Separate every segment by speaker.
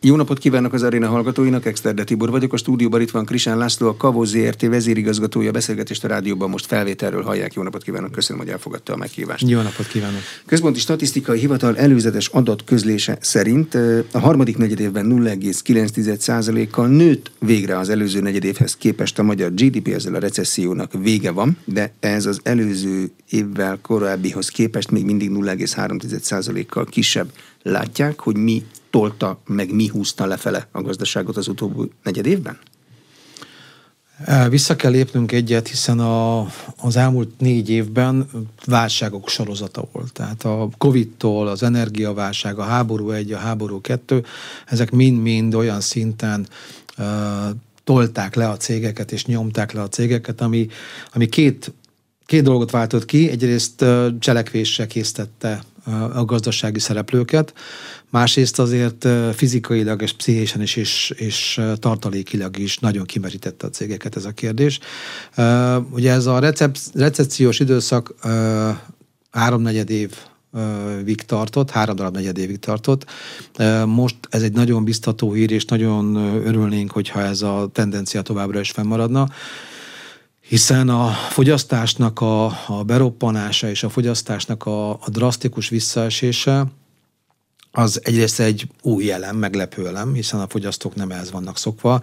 Speaker 1: Jó napot kívánok az aréna hallgatóinak, Exterde Tibor vagyok, a stúdióban itt van Krisán László, a Kavó ZRT vezérigazgatója, beszélgetést a rádióban most felvételről hallják. Jó napot kívánok, köszönöm, hogy elfogadta a meghívást.
Speaker 2: Jó napot kívánok.
Speaker 1: Központi Statisztikai Hivatal előzetes adatközlése szerint a harmadik negyedévben 0,9%-kal nőtt végre az előző negyedévhez képest a magyar GDP, ezzel a recessziónak vége van, de ez az előző évvel korábbihoz képest még mindig 0,3%-kal kisebb. Látják, hogy mi tolta, meg mi húzta lefele a gazdaságot az utóbbi negyed évben?
Speaker 2: Vissza kell lépnünk egyet, hiszen a, az elmúlt négy évben válságok sorozata volt. Tehát a Covid-tól, az energiaválság, a háború egy, a háború kettő, ezek mind-mind olyan szinten uh, tolták le a cégeket és nyomták le a cégeket, ami, ami két, két dolgot váltott ki. Egyrészt uh, cselekvésre késztette a gazdasági szereplőket, másrészt azért fizikailag és pszichésen is, és, és tartalékilag is nagyon kimerítette a cégeket ez a kérdés. Ugye ez a recep, recepciós időszak háromnegyed év vig tartott, három darab negyed évig tartott. Most ez egy nagyon biztató hír, és nagyon örülnénk, hogyha ez a tendencia továbbra is fennmaradna hiszen a fogyasztásnak a, a beroppanása és a fogyasztásnak a, a drasztikus visszaesése az egyrészt egy új jelen, meglepő elem, hiszen a fogyasztók nem ehhez vannak szokva.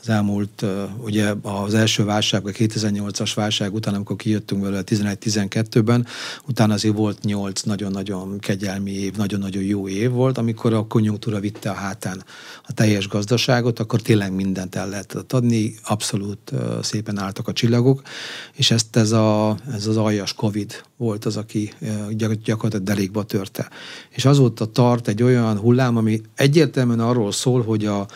Speaker 2: Az elmúlt, ugye az első válság, a 2008-as válság után, amikor kijöttünk belőle 11-12-ben, utána azért volt 8 nagyon-nagyon kegyelmi év, nagyon-nagyon jó év volt, amikor a konjunktúra vitte a hátán a teljes gazdaságot, akkor tényleg mindent el lehetett adni, abszolút szépen álltak a csillagok, és ezt ez, a, ez az aljas Covid volt az, aki gyakorlatilag derékba törte. És azóta tart egy olyan hullám, ami egyértelműen arról szól, hogy a,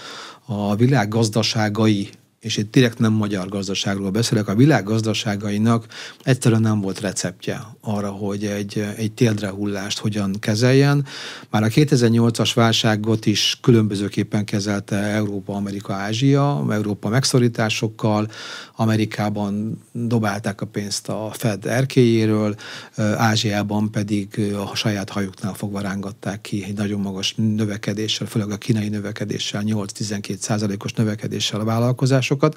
Speaker 2: a világ gazdaságai és itt direkt nem magyar gazdaságról beszélek, a világ gazdaságainak egyszerűen nem volt receptje arra, hogy egy, egy téldrehullást hogyan kezeljen. Már a 2008-as válságot is különbözőképpen kezelte Európa, Amerika, Ázsia, Európa megszorításokkal, Amerikában dobálták a pénzt a Fed erkéjéről, Ázsiában pedig a saját hajuknál fogva rángatták ki egy nagyon magas növekedéssel, főleg a kínai növekedéssel, 8-12 százalékos növekedéssel a vállalkozásokat.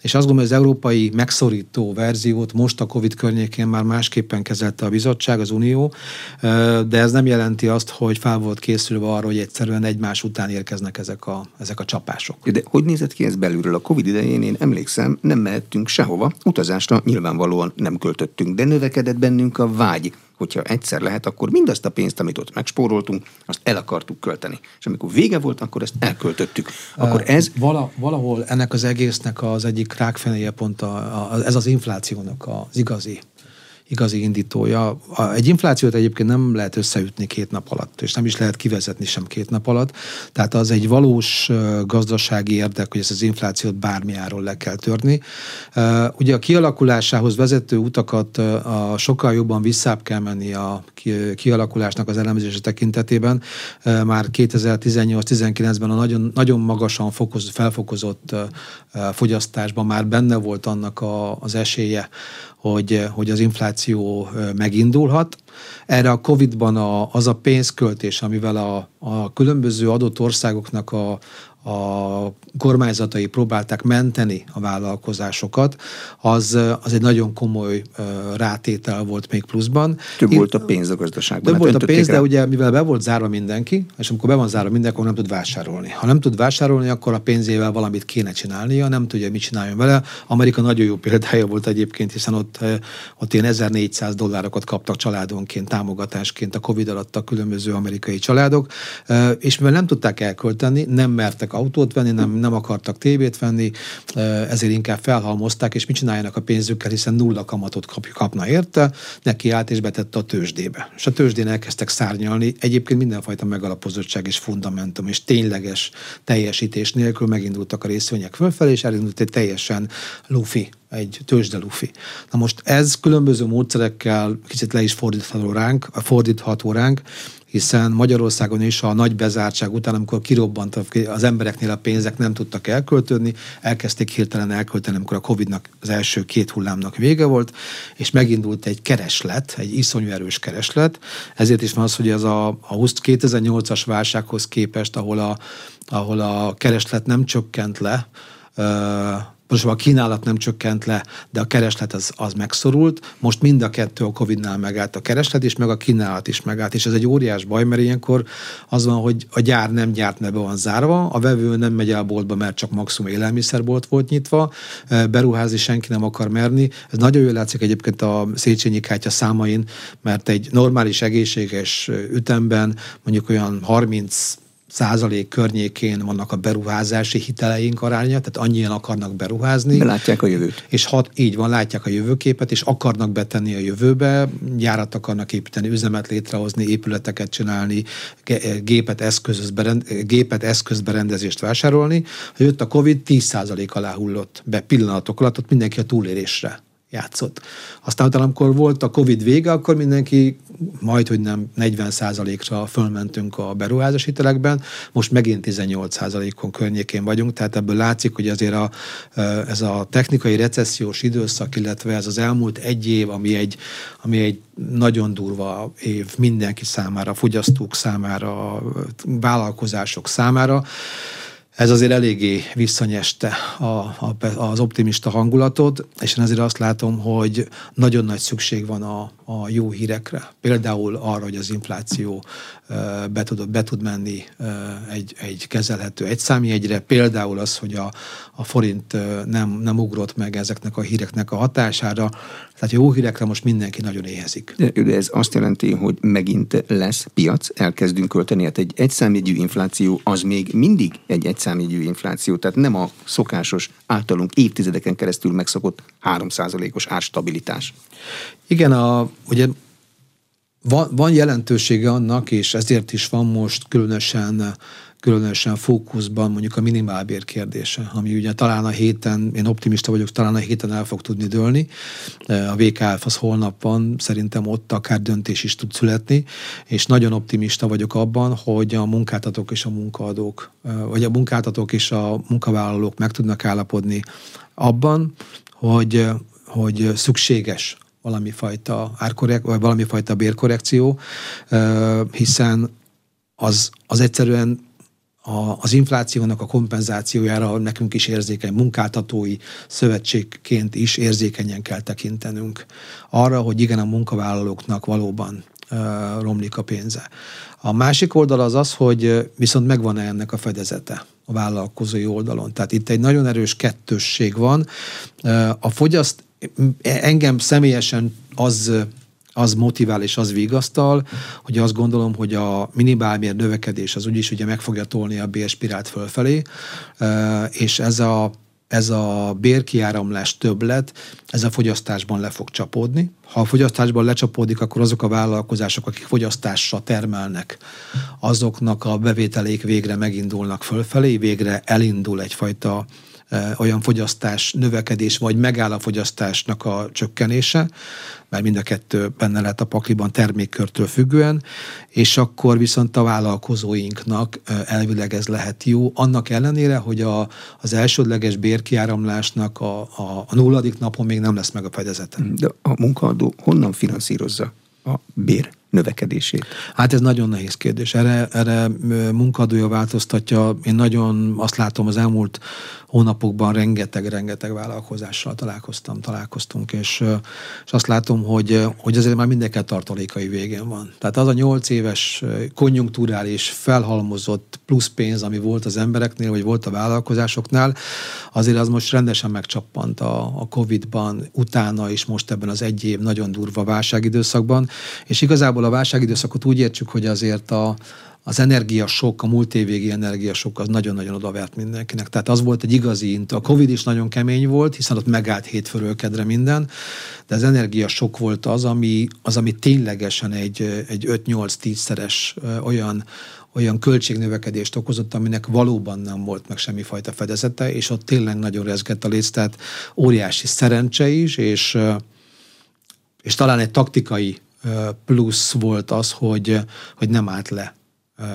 Speaker 2: És azt gondolom, hogy az európai megszorító verziót most a COVID környékén már másképpen kezelte a bizottság, az Unió, de ez nem jelenti azt, hogy fel volt készülve arra, hogy egyszerűen egymás után érkeznek ezek a, ezek a csapások.
Speaker 1: De hogy nézett ki ez belülről? A COVID idején én emlékszem, nem mehettünk sehova, utazásra nyilvánvalóan nem költöttünk, de növekedett bennünk a vágy hogyha egyszer lehet, akkor mindazt a pénzt, amit ott megspóroltunk, azt el akartuk költeni. És amikor vége volt, akkor ezt elköltöttük. Akkor ez...
Speaker 2: Vala, valahol ennek az egésznek az egyik rákfenéje pont a, a, ez az inflációnak az igazi igazi indítója. Egy inflációt egyébként nem lehet összeütni két nap alatt, és nem is lehet kivezetni sem két nap alatt. Tehát az egy valós gazdasági érdek, hogy ezt az inflációt bármiáról le kell törni. Ugye a kialakulásához vezető utakat a sokkal jobban visszább kell menni a kialakulásnak az elemzése tekintetében. Már 2018-19-ben a nagyon, nagyon magasan fokoz, felfokozott fogyasztásban már benne volt annak a, az esélye, hogy, hogy az infláció megindulhat. Erre a Covid-ban a, az a pénzköltés, amivel a, a különböző adott országoknak a, a kormányzatai próbálták menteni a vállalkozásokat, az, az egy nagyon komoly rátétel volt még pluszban.
Speaker 1: Több Én, volt a pénz a gazdaságban.
Speaker 2: Több hát volt a pénz, rá. de ugye mivel be volt zárva mindenki, és amikor be van zárva mindenki, akkor nem tud vásárolni. Ha nem tud vásárolni, akkor a pénzével valamit kéne csinálnia, nem tudja, mit csináljon vele. Amerika nagyon jó példája volt egyébként, hiszen ott, ott ilyen 1400 dollárokat kaptak családonként, támogatásként a Covid alatt a különböző amerikai családok, és mivel nem tudták elkölteni, nem mertek autót venni, nem, nem akartak tévét venni, ezért inkább felhalmozták, és mit csináljanak a pénzükkel, hiszen nulla kamatot kap, kapna érte, neki állt és betette a tőzsdébe. És a tőzsdén elkezdtek szárnyalni, egyébként mindenfajta megalapozottság és fundamentum, és tényleges teljesítés nélkül megindultak a részvények fölfelé, és elindult egy teljesen lufi egy tőzsde lufi. Na most ez különböző módszerekkel kicsit le is fordítható ránk, fordítható ránk, hiszen Magyarországon is a nagy bezártság után, amikor kirobbant az embereknél a pénzek nem tudtak elköltődni, elkezdték hirtelen elkölteni, amikor a Covid-nak az első két hullámnak vége volt, és megindult egy kereslet, egy iszonyú erős kereslet. Ezért is van az, hogy ez a, a 2008-as válsághoz képest, ahol a, ahol a kereslet nem csökkent le, most a kínálat nem csökkent le, de a kereslet az, az megszorult. Most mind a kettő a Covid-nál megállt a kereslet is, meg a kínálat is megállt. És ez egy óriás baj, mert ilyenkor az van, hogy a gyár nem gyárt, mert be van zárva, a vevő nem megy el boltba, mert csak maximum élelmiszerbolt volt nyitva, beruházni senki nem akar merni. Ez nagyon jól látszik egyébként a Széchenyi kártya számain, mert egy normális egészséges ütemben mondjuk olyan 30 százalék környékén vannak a beruházási hiteleink aránya, tehát annyian akarnak beruházni.
Speaker 1: Látják a jövőt.
Speaker 2: És hat, így van, látják a jövőképet, és akarnak betenni a jövőbe, gyárat akarnak építeni, üzemet létrehozni, épületeket csinálni, gépet, eszköz, gépet eszközberendezést vásárolni. Ha jött a Covid, 10 százalék alá hullott be pillanatok alatt, ott mindenki a túlélésre játszott. Aztán utána, amikor volt a Covid vége, akkor mindenki majd, hogy nem 40%-ra fölmentünk a beruházás hitelekben, most megint 18%-on környékén vagyunk, tehát ebből látszik, hogy azért a, ez a technikai recessziós időszak, illetve ez az elmúlt egy év, ami egy, ami egy nagyon durva év mindenki számára, fogyasztók számára, vállalkozások számára, ez azért eléggé visszanyeste a, a, az optimista hangulatot, és én azért azt látom, hogy nagyon nagy szükség van a, a jó hírekre. Például arra, hogy az infláció be tud, be tud menni egy, egy kezelhető egyszámjegyre, például az, hogy a, a forint nem, nem ugrott meg ezeknek a híreknek a hatására, tehát jó hírekre most mindenki nagyon éhezik.
Speaker 1: De ez azt jelenti, hogy megint lesz piac, elkezdünk költeni. Hát egy egyszámjegyű infláció az még mindig egy egyszámjegyű infláció, tehát nem a szokásos, általunk évtizedeken keresztül megszokott 3%-os árstabilitás.
Speaker 2: Igen, a, ugye van, van jelentősége annak, és ezért is van most különösen különösen fókuszban mondjuk a minimálbér kérdése, ami ugye talán a héten, én optimista vagyok, talán a héten el fog tudni dőlni. A VKF az holnap van, szerintem ott akár döntés is tud születni, és nagyon optimista vagyok abban, hogy a munkáltatók és a munkaadók, vagy a munkáltatók és a munkavállalók meg tudnak állapodni abban, hogy, hogy szükséges valami fajta, árkorrek, vagy valami fajta bérkorrekció, hiszen az, az egyszerűen a, az inflációnak a kompenzációjára nekünk is érzékeny, munkáltatói szövetségként is érzékenyen kell tekintenünk. Arra, hogy igen, a munkavállalóknak valóban romlik a pénze. A másik oldal az az, hogy viszont megvan-e ennek a fedezete a vállalkozói oldalon. Tehát itt egy nagyon erős kettősség van. A fogyaszt, engem személyesen az az motivál és az vigasztal, hogy azt gondolom, hogy a minimálbér növekedés az úgyis ugye meg fogja tolni a bérspirált fölfelé, és ez a ez a bérkiáramlás többlet, ez a fogyasztásban le fog csapódni. Ha a fogyasztásban lecsapódik, akkor azok a vállalkozások, akik fogyasztásra termelnek, azoknak a bevételék végre megindulnak fölfelé, végre elindul egyfajta olyan fogyasztás növekedés, vagy megáll a fogyasztásnak a csökkenése, mert mind a kettő benne lehet a pakliban termékkörtől függően, és akkor viszont a vállalkozóinknak elvileg ez lehet jó, annak ellenére, hogy a, az elsődleges bérkiáramlásnak a, a, a nulladik napon még nem lesz meg a fedezete.
Speaker 1: De a munkaadó honnan finanszírozza a bér növekedését?
Speaker 2: Hát ez nagyon nehéz kérdés. Erre, erre munkadója változtatja. Én nagyon azt látom az elmúlt hónapokban rengeteg-rengeteg vállalkozással találkoztam, találkoztunk, és, és azt látom, hogy, hogy azért már mindenkel tartalékai végén van. Tehát az a nyolc éves konjunktúrális felhalmozott plusz pénz, ami volt az embereknél, vagy volt a vállalkozásoknál, azért az most rendesen megcsappant a, a Covid-ban, utána is most ebben az egy év nagyon durva válságidőszakban, és igazából a válságidőszakot úgy értsük, hogy azért a, az energiasok, a múlt évvégi energiasok az nagyon-nagyon odavert mindenkinek. Tehát az volt egy igazi int. A Covid is nagyon kemény volt, hiszen ott megállt hétfőről kedre minden, de az energiasok volt az, ami, az, ami ténylegesen egy, egy 5-8-10 szeres olyan, olyan költségnövekedést okozott, aminek valóban nem volt meg semmifajta fedezete, és ott tényleg nagyon rezgett a léc, tehát óriási szerencse is, és, és talán egy taktikai plusz volt az, hogy, hogy nem állt le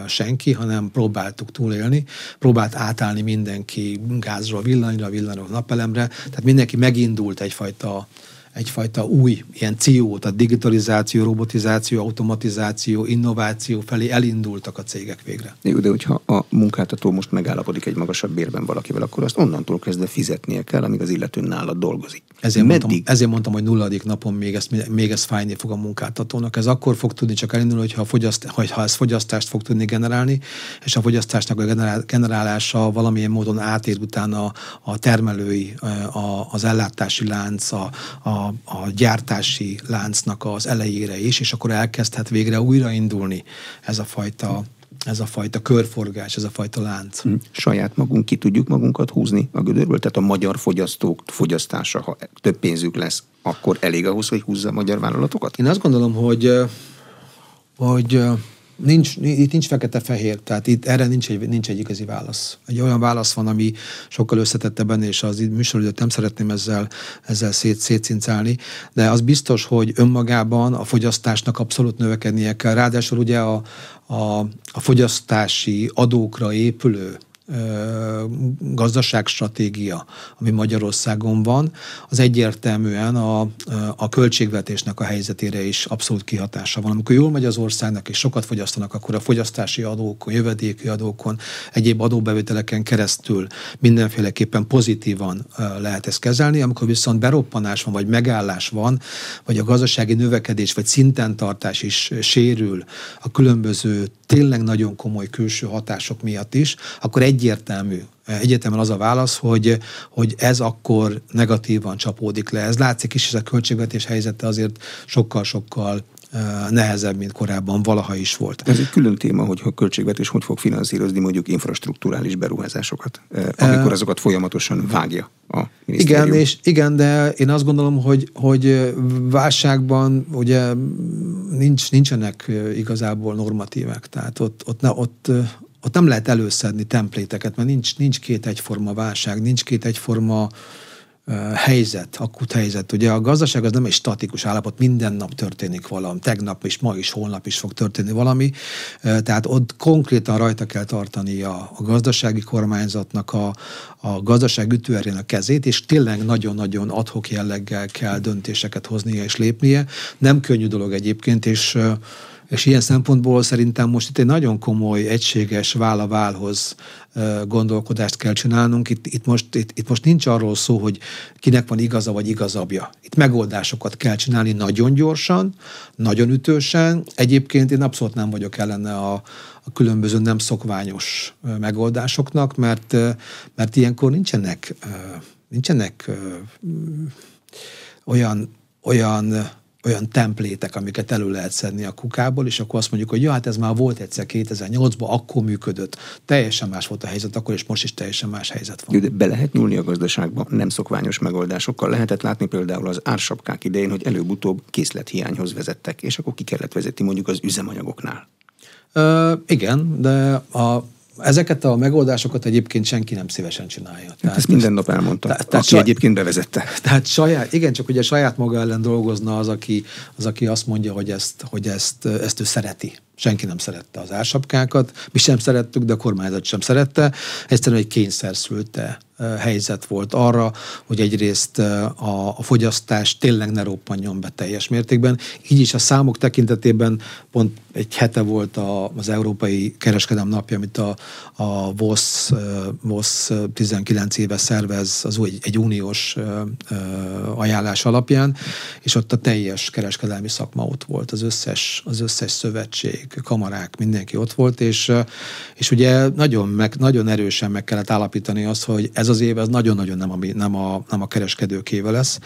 Speaker 2: senki, hanem próbáltuk túlélni, próbált átállni mindenki gázról villanyra, villanyról napelemre, tehát mindenki megindult egyfajta egyfajta új ilyen cio a digitalizáció, robotizáció, automatizáció, innováció felé elindultak a cégek végre.
Speaker 1: Jó, de hogyha a munkáltató most megállapodik egy magasabb bérben valakivel, akkor azt onnantól kezdve fizetnie kell, amíg az illető nála dolgozik.
Speaker 2: Ezért, mondtam, ezért mondtam, hogy nulladik napon még, ezt, még ez fájni fog a munkáltatónak. Ez akkor fog tudni csak elindulni, hogyha, fogyaszt, hogyha ez fogyasztást fog tudni generálni, és a fogyasztásnak a generál, generálása valamilyen módon átér utána a termelői, a, az ellátási lánc, a, a a, gyártási láncnak az elejére is, és akkor elkezdhet végre újraindulni ez a fajta ez a fajta körforgás, ez a fajta lánc. Hm.
Speaker 1: Saját magunk ki tudjuk magunkat húzni a gödörből? Tehát a magyar fogyasztók fogyasztása, ha több pénzük lesz, akkor elég ahhoz, hogy húzza a magyar vállalatokat?
Speaker 2: Én azt gondolom, hogy, hogy nincs, itt nincs fekete-fehér, tehát itt erre nincs egy, nincs egy igazi válasz. Egy olyan válasz van, ami sokkal összetettebben, és az műsoridőt nem szeretném ezzel, ezzel szét, szétszincálni, de az biztos, hogy önmagában a fogyasztásnak abszolút növekednie kell. Ráadásul ugye a, a, a fogyasztási adókra épülő gazdaságstratégia, ami Magyarországon van, az egyértelműen a, a költségvetésnek a helyzetére is abszolút kihatása van. Amikor jól megy az országnak, és sokat fogyasztanak, akkor a fogyasztási adókon, jövedéki adókon, egyéb adóbevételeken keresztül mindenféleképpen pozitívan lehet ezt kezelni. Amikor viszont beroppanás van, vagy megállás van, vagy a gazdasági növekedés, vagy szinten tartás is sérül a különböző tényleg nagyon komoly külső hatások miatt is, akkor egyértelmű, egyértelműen az a válasz, hogy, hogy ez akkor negatívan csapódik le. Ez látszik is, ez a költségvetés helyzete azért sokkal-sokkal nehezebb, mint korábban valaha is volt.
Speaker 1: Ez egy külön téma, hogy a költségvetés hogy fog finanszírozni mondjuk infrastruktúrális beruházásokat, amikor azokat folyamatosan vágja a
Speaker 2: Igen, és igen, de én azt gondolom, hogy, hogy válságban ugye nincs, nincsenek igazából normatívek, tehát ott, ott, ne, ott, ott nem lehet előszedni templéteket, mert nincs, nincs két egyforma válság, nincs két egyforma helyzet, akut helyzet. Ugye a gazdaság az nem egy statikus állapot, minden nap történik valami, tegnap is, ma is, holnap is fog történni valami, tehát ott konkrétan rajta kell tartani a, a gazdasági kormányzatnak a, a gazdaság ütőerének kezét, és tényleg nagyon-nagyon adhok jelleggel kell döntéseket hoznia és lépnie. Nem könnyű dolog egyébként, és és ilyen szempontból szerintem most itt egy nagyon komoly, egységes váll válhoz gondolkodást kell csinálnunk. Itt, itt, most, itt, itt most nincs arról szó, hogy kinek van igaza vagy igazabja. Itt megoldásokat kell csinálni nagyon gyorsan, nagyon ütősen. Egyébként én abszolút nem vagyok ellene a, a különböző nem szokványos megoldásoknak, mert, mert ilyenkor nincsenek, nincsenek olyan, olyan olyan templétek, amiket elő lehet szedni a kukából, és akkor azt mondjuk, hogy ja, hát ez már volt egyszer 2008-ban, akkor működött. Teljesen más volt a helyzet akkor, és most is teljesen más helyzet van.
Speaker 1: De be lehet nyúlni a gazdaságba nem szokványos megoldásokkal. Lehetett látni például az ársapkák idején, hogy előbb-utóbb készlethiányhoz vezettek, és akkor ki kellett vezetni mondjuk az üzemanyagoknál.
Speaker 2: Ö, igen, de a Ezeket a megoldásokat egyébként senki nem szívesen csinálja.
Speaker 1: Hát tehát ezt minden nap elmondta, tehát, tehát aki saj, egyébként bevezette.
Speaker 2: Tehát saját, igen, csak ugye saját maga ellen dolgozna az, aki, az, aki azt mondja, hogy ezt, hogy ezt, ezt ő szereti. Senki nem szerette az ársapkákat, mi sem szerettük, de a kormányzat sem szerette. Egyszerűen egy kényszer szülte helyzet volt arra, hogy egyrészt a, a fogyasztás tényleg ne roppanjon be teljes mértékben. Így is a számok tekintetében pont egy hete volt a, az Európai Kereskedelem napja, amit a, a VOSZ, VOSZ 19 éve szervez az új, egy uniós ajánlás alapján, és ott a teljes kereskedelmi szakma ott volt, az összes, az összes szövetség, kamarák, mindenki ott volt, és, és ugye nagyon, meg, nagyon erősen meg kellett állapítani azt, hogy ez az év ez nagyon-nagyon nem a, nem a, nem a kereskedők éve lesz,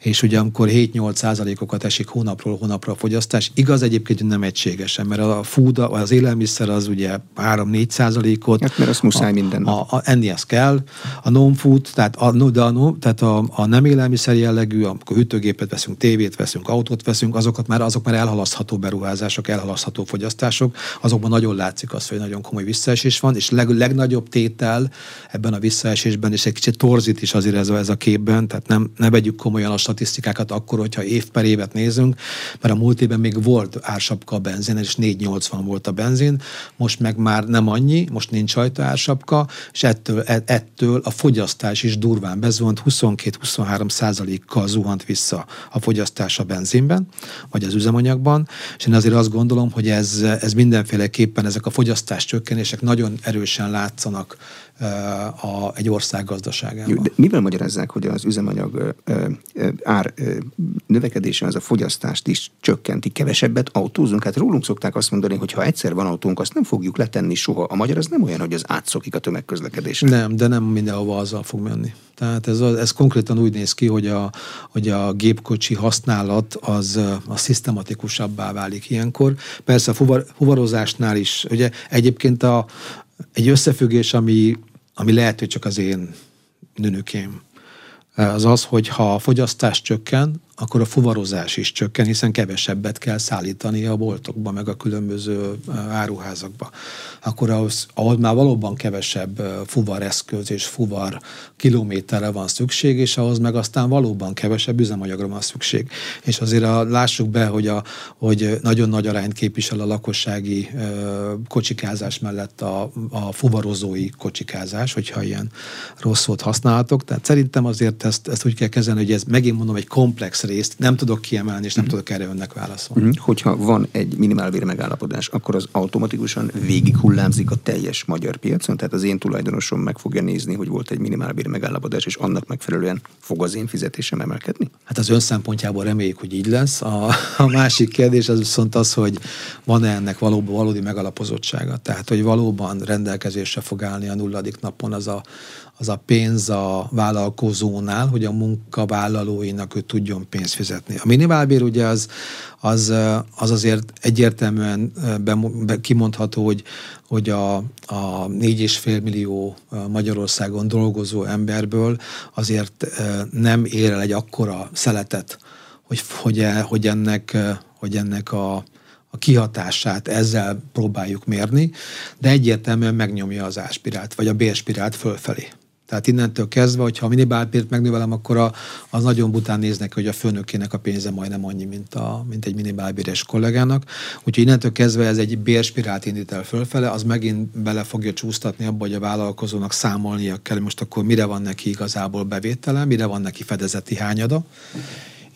Speaker 2: és ugye amikor 7-8 százalékokat esik hónapról hónapra a fogyasztás, igaz egyébként nem egységesen, mert a food, az élelmiszer az ugye 3-4 százalékot.
Speaker 1: Hát mert azt muszáj minden
Speaker 2: A, a, enni azt kell. A non-food, tehát a, de a, no, tehát a, a nem élelmiszer jellegű, amikor hűtőgépet veszünk, tévét veszünk, autót veszünk, azokat már, azok már elhalasztható beruházások, elhalasztható fogyasztások, azokban nagyon látszik az, hogy nagyon komoly visszaesés van, és leg, legnagyobb tétel ebben a visszaesés visszaesésben, és egy kicsit torzít is azért ez a, ez a képben, tehát nem, ne vegyük komolyan a statisztikákat akkor, hogyha év per évet nézünk, mert a múlt évben még volt ársapka a benzin, és 4,80 volt a benzin, most meg már nem annyi, most nincs rajta ársapka, és ettől, e, ettől a fogyasztás is durván bezuhant, 22-23 százalékkal zuhant vissza a fogyasztás a benzinben, vagy az üzemanyagban, és én azért azt gondolom, hogy ez, ez mindenféleképpen ezek a fogyasztás csökkenések nagyon erősen látszanak a, egy ország gazdaságában.
Speaker 1: De mivel magyarázzák, hogy az üzemanyag ár növekedése az a fogyasztást is csökkenti? Kevesebbet autózunk? Hát rólunk szokták azt mondani, hogy ha egyszer van autónk, azt nem fogjuk letenni soha. A magyar az nem olyan, hogy az átszokik a tömegközlekedésre.
Speaker 2: Nem, de nem mindenhova azzal fog menni. Tehát ez, ez konkrétan úgy néz ki, hogy a, hogy a gépkocsi használat az, az szisztematikusabbá válik ilyenkor. Persze a fuvar, fuvarozásnál is, ugye egyébként a, egy összefüggés, ami, ami lehet, hogy csak az én nőnökém, az az, hogy ha a fogyasztás csökken, akkor a fuvarozás is csökken, hiszen kevesebbet kell szállítani a boltokba, meg a különböző áruházakba. Akkor ahhoz, ahol már valóban kevesebb fuvareszköz és fuvar kilométerre van szükség, és ahhoz meg aztán valóban kevesebb üzemanyagra van szükség. És azért a, lássuk be, hogy, a, hogy nagyon nagy arányt képvisel a lakossági kocsikázás mellett a, a fuvarozói kocsikázás, hogyha ilyen rossz szót használhatok. Tehát szerintem azért ezt, ezt úgy kell kezelni, hogy ez megint mondom egy komplex részt nem tudok kiemelni, és nem uh-huh. tudok erre önnek válaszolni. Uh-huh.
Speaker 1: Hogyha van egy minimálbér megállapodás, akkor az automatikusan végig hullámzik a teljes magyar piacon, tehát az én tulajdonosom meg fogja nézni, hogy volt egy minimálbér megállapodás, és annak megfelelően fog az én fizetésem emelkedni?
Speaker 2: Hát az ön szempontjából reméljük, hogy így lesz. A, a másik kérdés az viszont az, hogy van-e ennek valóban valódi megalapozottsága. Tehát, hogy valóban rendelkezésre fog állni a nulladik napon az a, az a pénz a vállalkozónál, hogy a munkavállalóinak ő tudjon pénzt fizetni. A minimálbér ugye az, az, az azért egyértelműen be, be, kimondható, hogy, hogy a, a 4,5 millió Magyarországon dolgozó emberből azért nem ér el egy akkora szeletet, hogy, hogy, hogy ennek, hogy ennek a, a kihatását ezzel próbáljuk mérni, de egyértelműen megnyomja az áspirált, vagy a bérspirált fölfelé. Tehát innentől kezdve, hogyha a minimálbért megnövelem, akkor a, az nagyon bután néznek, hogy a főnökének a pénze majdnem annyi, mint, a, mint egy minimálbéres kollégának. Úgyhogy innentől kezdve ez egy bérspirált indít el fölfele, az megint bele fogja csúsztatni abba, hogy a vállalkozónak számolnia kell, most akkor mire van neki igazából bevétele, mire van neki fedezeti hányada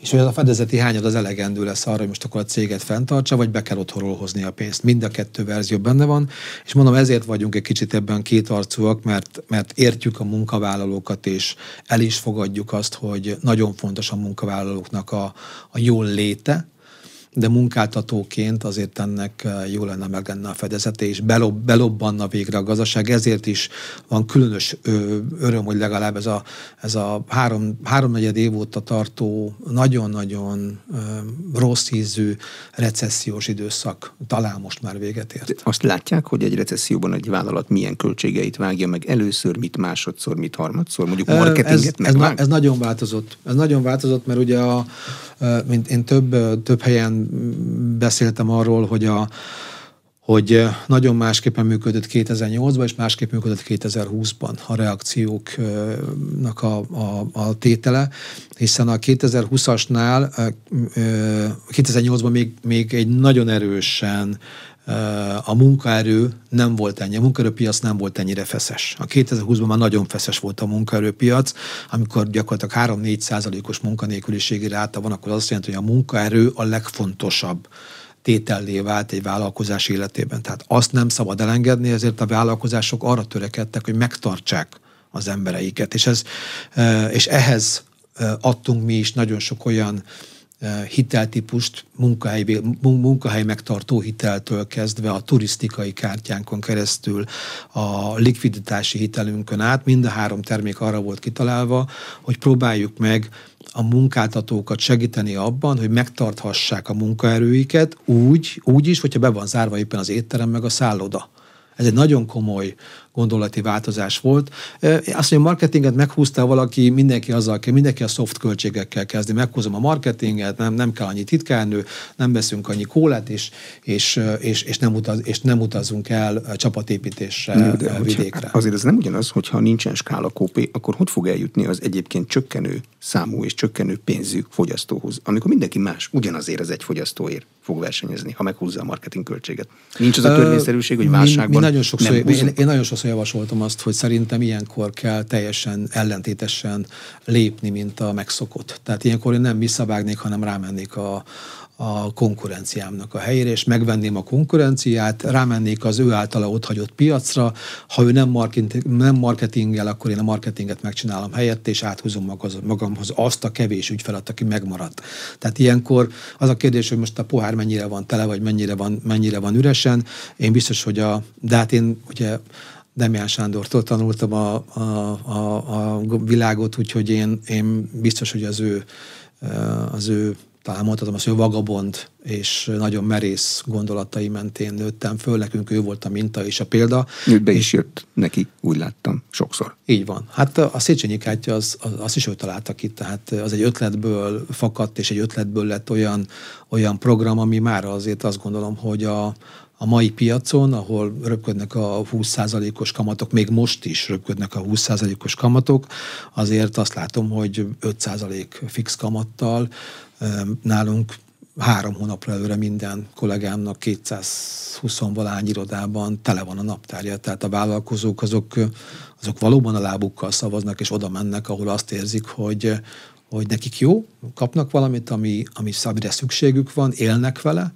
Speaker 2: és hogy az a fedezeti hányad az elegendő lesz arra, hogy most akkor a céget fenntartsa, vagy be kell otthonról hozni a pénzt. Mind a kettő verzió benne van, és mondom, ezért vagyunk egy kicsit ebben kétarcúak, mert, mert értjük a munkavállalókat, és el is fogadjuk azt, hogy nagyon fontos a munkavállalóknak a, a jól léte, de munkáltatóként azért ennek eh, jó lenne meg lenne a fedezete, és belob, belobbanna végre a gazdaság. Ezért is van különös öröm, hogy legalább ez a, ez a három, háromnegyed év óta tartó nagyon-nagyon rossz ízű recessziós időszak talán most már véget ért.
Speaker 1: Azt látják, hogy egy recesszióban egy vállalat milyen költségeit vágja meg először, mit másodszor, mit harmadszor, mondjuk marketinget
Speaker 2: ez, ez, ez nagyon változott. Ez nagyon változott, mert ugye a, mint én több, több helyen beszéltem arról, hogy a, hogy nagyon másképpen működött 2008-ban, és másképp működött 2020-ban a reakcióknak a, a, a tétele, hiszen a 2020-asnál, 2008-ban még, még egy nagyon erősen a munkaerő nem volt ennyi, a munkaerőpiac nem volt ennyire feszes. A 2020-ban már nagyon feszes volt a munkaerőpiac, amikor gyakorlatilag 3-4 százalékos munkanélküliségi ráta van, akkor az azt jelenti, hogy a munkaerő a legfontosabb tétellé vált egy vállalkozás életében. Tehát azt nem szabad elengedni, ezért a vállalkozások arra törekedtek, hogy megtartsák az embereiket. És, ez, és ehhez adtunk mi is nagyon sok olyan hiteltípust, munkahely, munkahely megtartó hiteltől kezdve a turisztikai kártyánkon keresztül a likviditási hitelünkön át, mind a három termék arra volt kitalálva, hogy próbáljuk meg a munkáltatókat segíteni abban, hogy megtarthassák a munkaerőiket úgy, úgy is, hogyha be van zárva éppen az étterem meg a szálloda. Ez egy nagyon komoly gondolati változás volt. Azt, hogy a marketinget meghúzta valaki, mindenki azzal kell, mindenki a soft költségekkel kezdi. Meghúzom a marketinget, nem, nem kell annyi titkárnő, nem veszünk annyi kólát, és, és, és, és, nem, utaz, és nem utazunk el csapatépítésre de vidékre.
Speaker 1: Azért ez nem ugyanaz, hogyha nincsen skála kópé, akkor hogy fog eljutni az egyébként csökkenő számú és csökkenő pénzű fogyasztóhoz, amikor mindenki más ugyanazért az egy fogyasztóért fog versenyezni, ha meghúzza a marketing költséget. Nincs az a törvényszerűség, hogy válságban mi, mi
Speaker 2: nagyon sokszor, nem én, én nagyon sokszor javasoltam azt, hogy szerintem ilyenkor kell teljesen ellentétesen lépni, mint a megszokott. Tehát ilyenkor én nem visszavágnék, hanem rámennék a, a konkurenciámnak a helyére, és megvenném a konkurenciát, rámennék az ő általa otthagyott piacra, ha ő nem, marketing, nem marketingel, akkor én a marketinget megcsinálom helyett, és áthúzom magamhoz azt a kevés ügyfelet, aki megmaradt. Tehát ilyenkor az a kérdés, hogy most a pohár mennyire van tele, vagy mennyire van, mennyire van üresen. Én biztos, hogy a, de hát én ugye Demián Sándortól tanultam a, a, a, a világot, úgyhogy én, én biztos, hogy az ő, az ő talán mondhatom azt, hogy vagabond és nagyon merész gondolatai mentén nőttem föl, nekünk ő volt a minta és a példa.
Speaker 1: Ő be is jött neki, úgy láttam, sokszor.
Speaker 2: Így van. Hát a Széchenyi kártya, az, az, azt is ő találta ki, tehát az egy ötletből fakadt, és egy ötletből lett olyan, olyan program, ami már azért azt gondolom, hogy a, a mai piacon, ahol röpködnek a 20%-os kamatok, még most is röpködnek a 20%-os kamatok, azért azt látom, hogy 5% fix kamattal Nálunk három hónapra előre minden kollégámnak 220 valány irodában tele van a naptárja, tehát a vállalkozók azok, azok valóban a lábukkal szavaznak, és oda mennek, ahol azt érzik, hogy, hogy nekik jó, kapnak valamit, ami, ami amire szükségük van, élnek vele,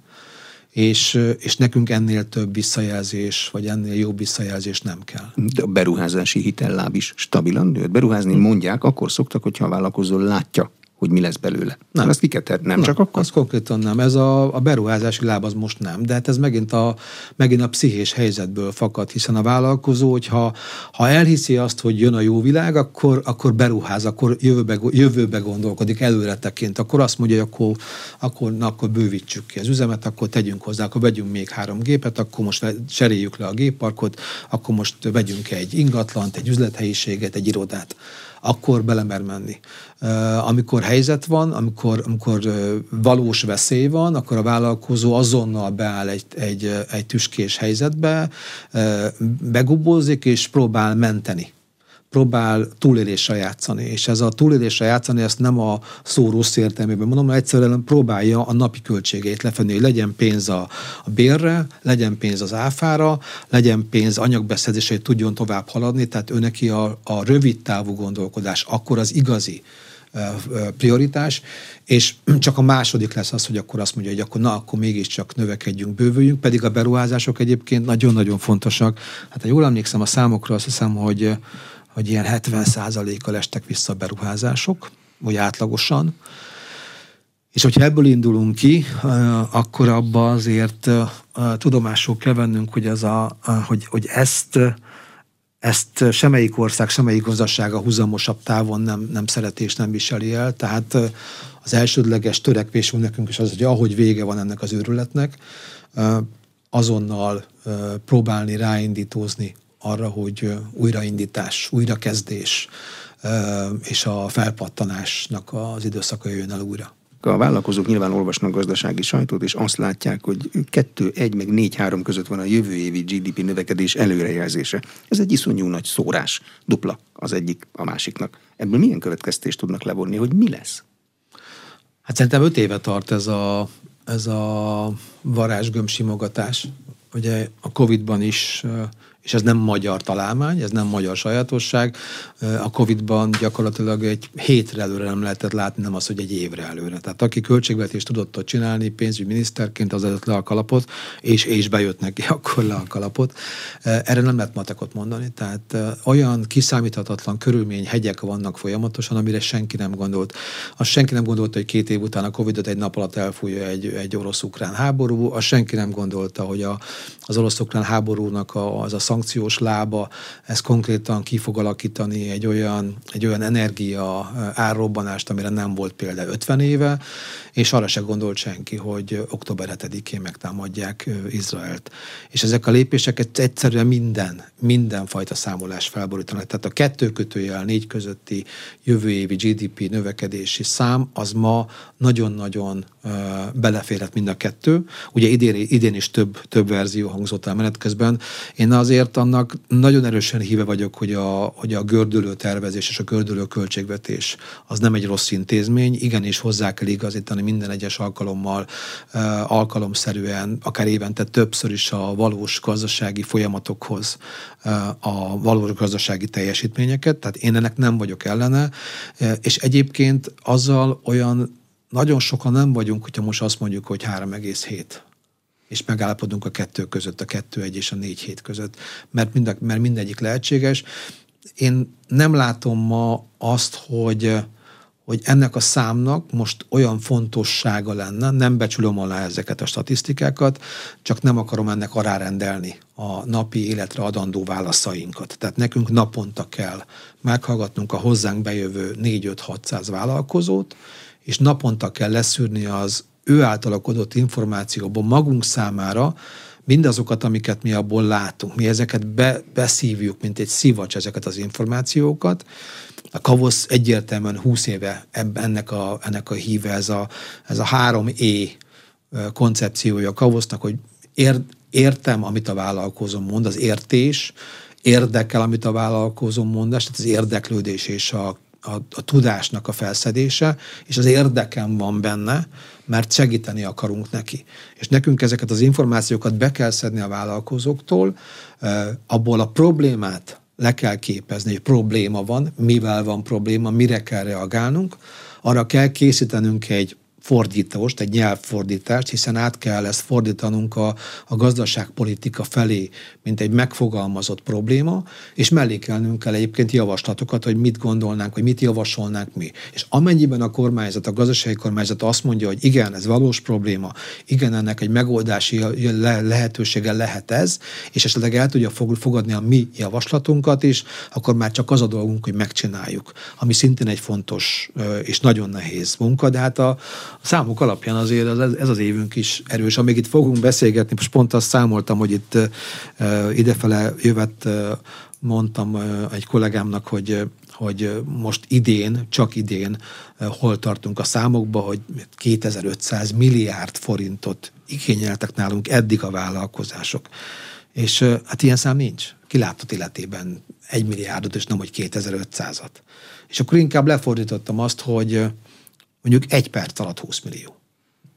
Speaker 2: és, és nekünk ennél több visszajelzés, vagy ennél jobb visszajelzés nem kell.
Speaker 1: De a beruházási hitelláb is stabilan nőtt. Beruházni mondják, akkor szoktak, hogyha a vállalkozó látja, hogy mi lesz belőle. Nem. Azt ki kell nem, nem, csak akkor?
Speaker 2: Az konkrétan nem. Ez a, a beruházási láb az most nem, de hát ez megint a, megint a pszichés helyzetből fakad, hiszen a vállalkozó, hogyha ha elhiszi azt, hogy jön a jó világ, akkor, akkor beruház, akkor jövőbe, jövőbe gondolkodik, előre tekint, akkor azt mondja, hogy akkor, akkor, na, akkor bővítsük ki az üzemet, akkor tegyünk hozzá, akkor vegyünk még három gépet, akkor most cseréljük le a gépparkot, akkor most vegyünk egy ingatlant, egy üzlethelyiséget, egy irodát akkor belemer menni. Amikor helyzet van, amikor, amikor valós veszély van, akkor a vállalkozó azonnal beáll egy, egy, egy tüskés helyzetbe, begubózik és próbál menteni próbál túlélésre játszani. És ez a túlélésre játszani, ezt nem a szó rossz értelmében mondom, mert egyszerűen próbálja a napi költségeit lefenni, hogy legyen pénz a, a bérre, legyen pénz az áfára, legyen pénz anyagbeszedésre, hogy tudjon tovább haladni, tehát ő neki a, a rövid távú gondolkodás, akkor az igazi prioritás, és csak a második lesz az, hogy akkor azt mondja, hogy akkor na, akkor mégiscsak növekedjünk, bővüljünk, pedig a beruházások egyébként nagyon-nagyon fontosak. Hát ha jól emlékszem a számokra, azt hiszem, hogy hogy ilyen 70%-kal estek vissza a beruházások, vagy átlagosan. És hogyha ebből indulunk ki, akkor abba azért tudomásul kell vennünk, hogy, az a, hogy, hogy ezt, ezt semmelyik ország, semmelyik gazdaság a huzamosabb távon nem, nem szereti és nem viseli el. Tehát az elsődleges törekvésünk nekünk is az, hogy ahogy vége van ennek az őrületnek, azonnal próbálni ráindítózni arra, hogy újraindítás, újrakezdés és a felpattanásnak az időszaka jön el újra.
Speaker 1: A vállalkozók nyilván olvasnak gazdasági sajtót, és azt látják, hogy 2, 1 meg 4, 3 között van a jövő évi GDP növekedés előrejelzése. Ez egy iszonyú nagy szórás, dupla az egyik a másiknak. Ebből milyen következtést tudnak levonni, hogy mi lesz?
Speaker 2: Hát szerintem 5 éve tart ez a, ez a varázsgömb simogatás. Ugye a Covid-ban is és ez nem magyar találmány, ez nem magyar sajátosság. A Covid-ban gyakorlatilag egy hétre előre nem lehetett látni, nem az, hogy egy évre előre. Tehát aki költségvetést tudott ott csinálni pénzügyminiszterként, az adott le a kalapot, és, és bejött neki akkor le a kalapot. Erre nem lehet matekot mondani. Tehát olyan kiszámíthatatlan körülmény, hegyek vannak folyamatosan, amire senki nem gondolt. Azt senki nem gondolta, hogy két év után a Covid-ot egy nap alatt elfújja egy, egy orosz-ukrán háború, azt senki nem gondolta, hogy a, az orosz-ukrán háborúnak a, az a szankciós lába, ez konkrétan ki fog alakítani egy olyan, egy olyan energia árrobbanást, amire nem volt példa 50 éve, és arra se gondolt senki, hogy október 7-én megtámadják Izraelt. És ezek a lépéseket egyszerűen minden, mindenfajta számolás felborítanak. Tehát a kettő kötőjel négy közötti jövő évi GDP növekedési szám, az ma nagyon-nagyon beleférhet mind a kettő. Ugye idén, idén is több, több verzió hangzott el menet közben. Én azért annak nagyon erősen híve vagyok, hogy a, hogy a gördülő tervezés és a gördülő költségvetés az nem egy rossz intézmény, igenis hozzá kell igazítani minden egyes alkalommal, alkalomszerűen, akár évente többször is a valós gazdasági folyamatokhoz a valós gazdasági teljesítményeket, tehát én ennek nem vagyok ellene, és egyébként azzal olyan nagyon sokan nem vagyunk, hogyha most azt mondjuk, hogy 3,7 és megállapodunk a kettő között, a kettő egy és a négy hét között, mert, mind, mert mindegyik lehetséges. Én nem látom ma azt, hogy hogy ennek a számnak most olyan fontossága lenne, nem becsülöm alá ezeket a statisztikákat, csak nem akarom ennek arárendelni a napi életre adandó válaszainkat. Tehát nekünk naponta kell meghallgatnunk a hozzánk bejövő 4-5-600 vállalkozót, és naponta kell leszűrni az ő által adott információból magunk számára mindazokat, amiket mi abból látunk. Mi ezeket be, beszívjuk, mint egy szivacs ezeket az információkat. A Kavosz egyértelműen 20 éve ennek a, ennek a híve, ez a, ez a 3E koncepciója a Kavosznak, hogy ér, értem, amit a vállalkozó mond, az értés, érdekel, amit a vállalkozó mond, tehát az érdeklődés és a a, a tudásnak a felszedése, és az érdekem van benne, mert segíteni akarunk neki. És nekünk ezeket az információkat be kell szedni a vállalkozóktól, abból a problémát le kell képezni, hogy probléma van, mivel van probléma, mire kell reagálnunk, arra kell készítenünk egy fordítást, egy nyelvfordítást, hiszen át kell ezt fordítanunk a, a gazdaságpolitika felé, mint egy megfogalmazott probléma, és mellékelnünk kell egyébként javaslatokat, hogy mit gondolnánk, hogy mit javasolnánk mi. És amennyiben a kormányzat, a gazdasági kormányzat azt mondja, hogy igen, ez valós probléma, igen, ennek egy megoldási lehetősége lehet ez, és esetleg el tudja fogadni a mi javaslatunkat is, akkor már csak az a dolgunk, hogy megcsináljuk, ami szintén egy fontos és nagyon nehéz munka, de hát a, a számok alapján azért ez, ez az évünk is erős. Amíg itt fogunk beszélgetni, most pont azt számoltam, hogy itt uh, idefele jövet uh, mondtam uh, egy kollégámnak, hogy hogy most idén, csak idén hol tartunk a számokba, hogy 2500 milliárd forintot igényeltek nálunk eddig a vállalkozások. És hát ilyen szám nincs. Kilátott életében egy milliárdot, és nem, hogy 2500-at. És akkor inkább lefordítottam azt, hogy mondjuk egy perc alatt 20 millió.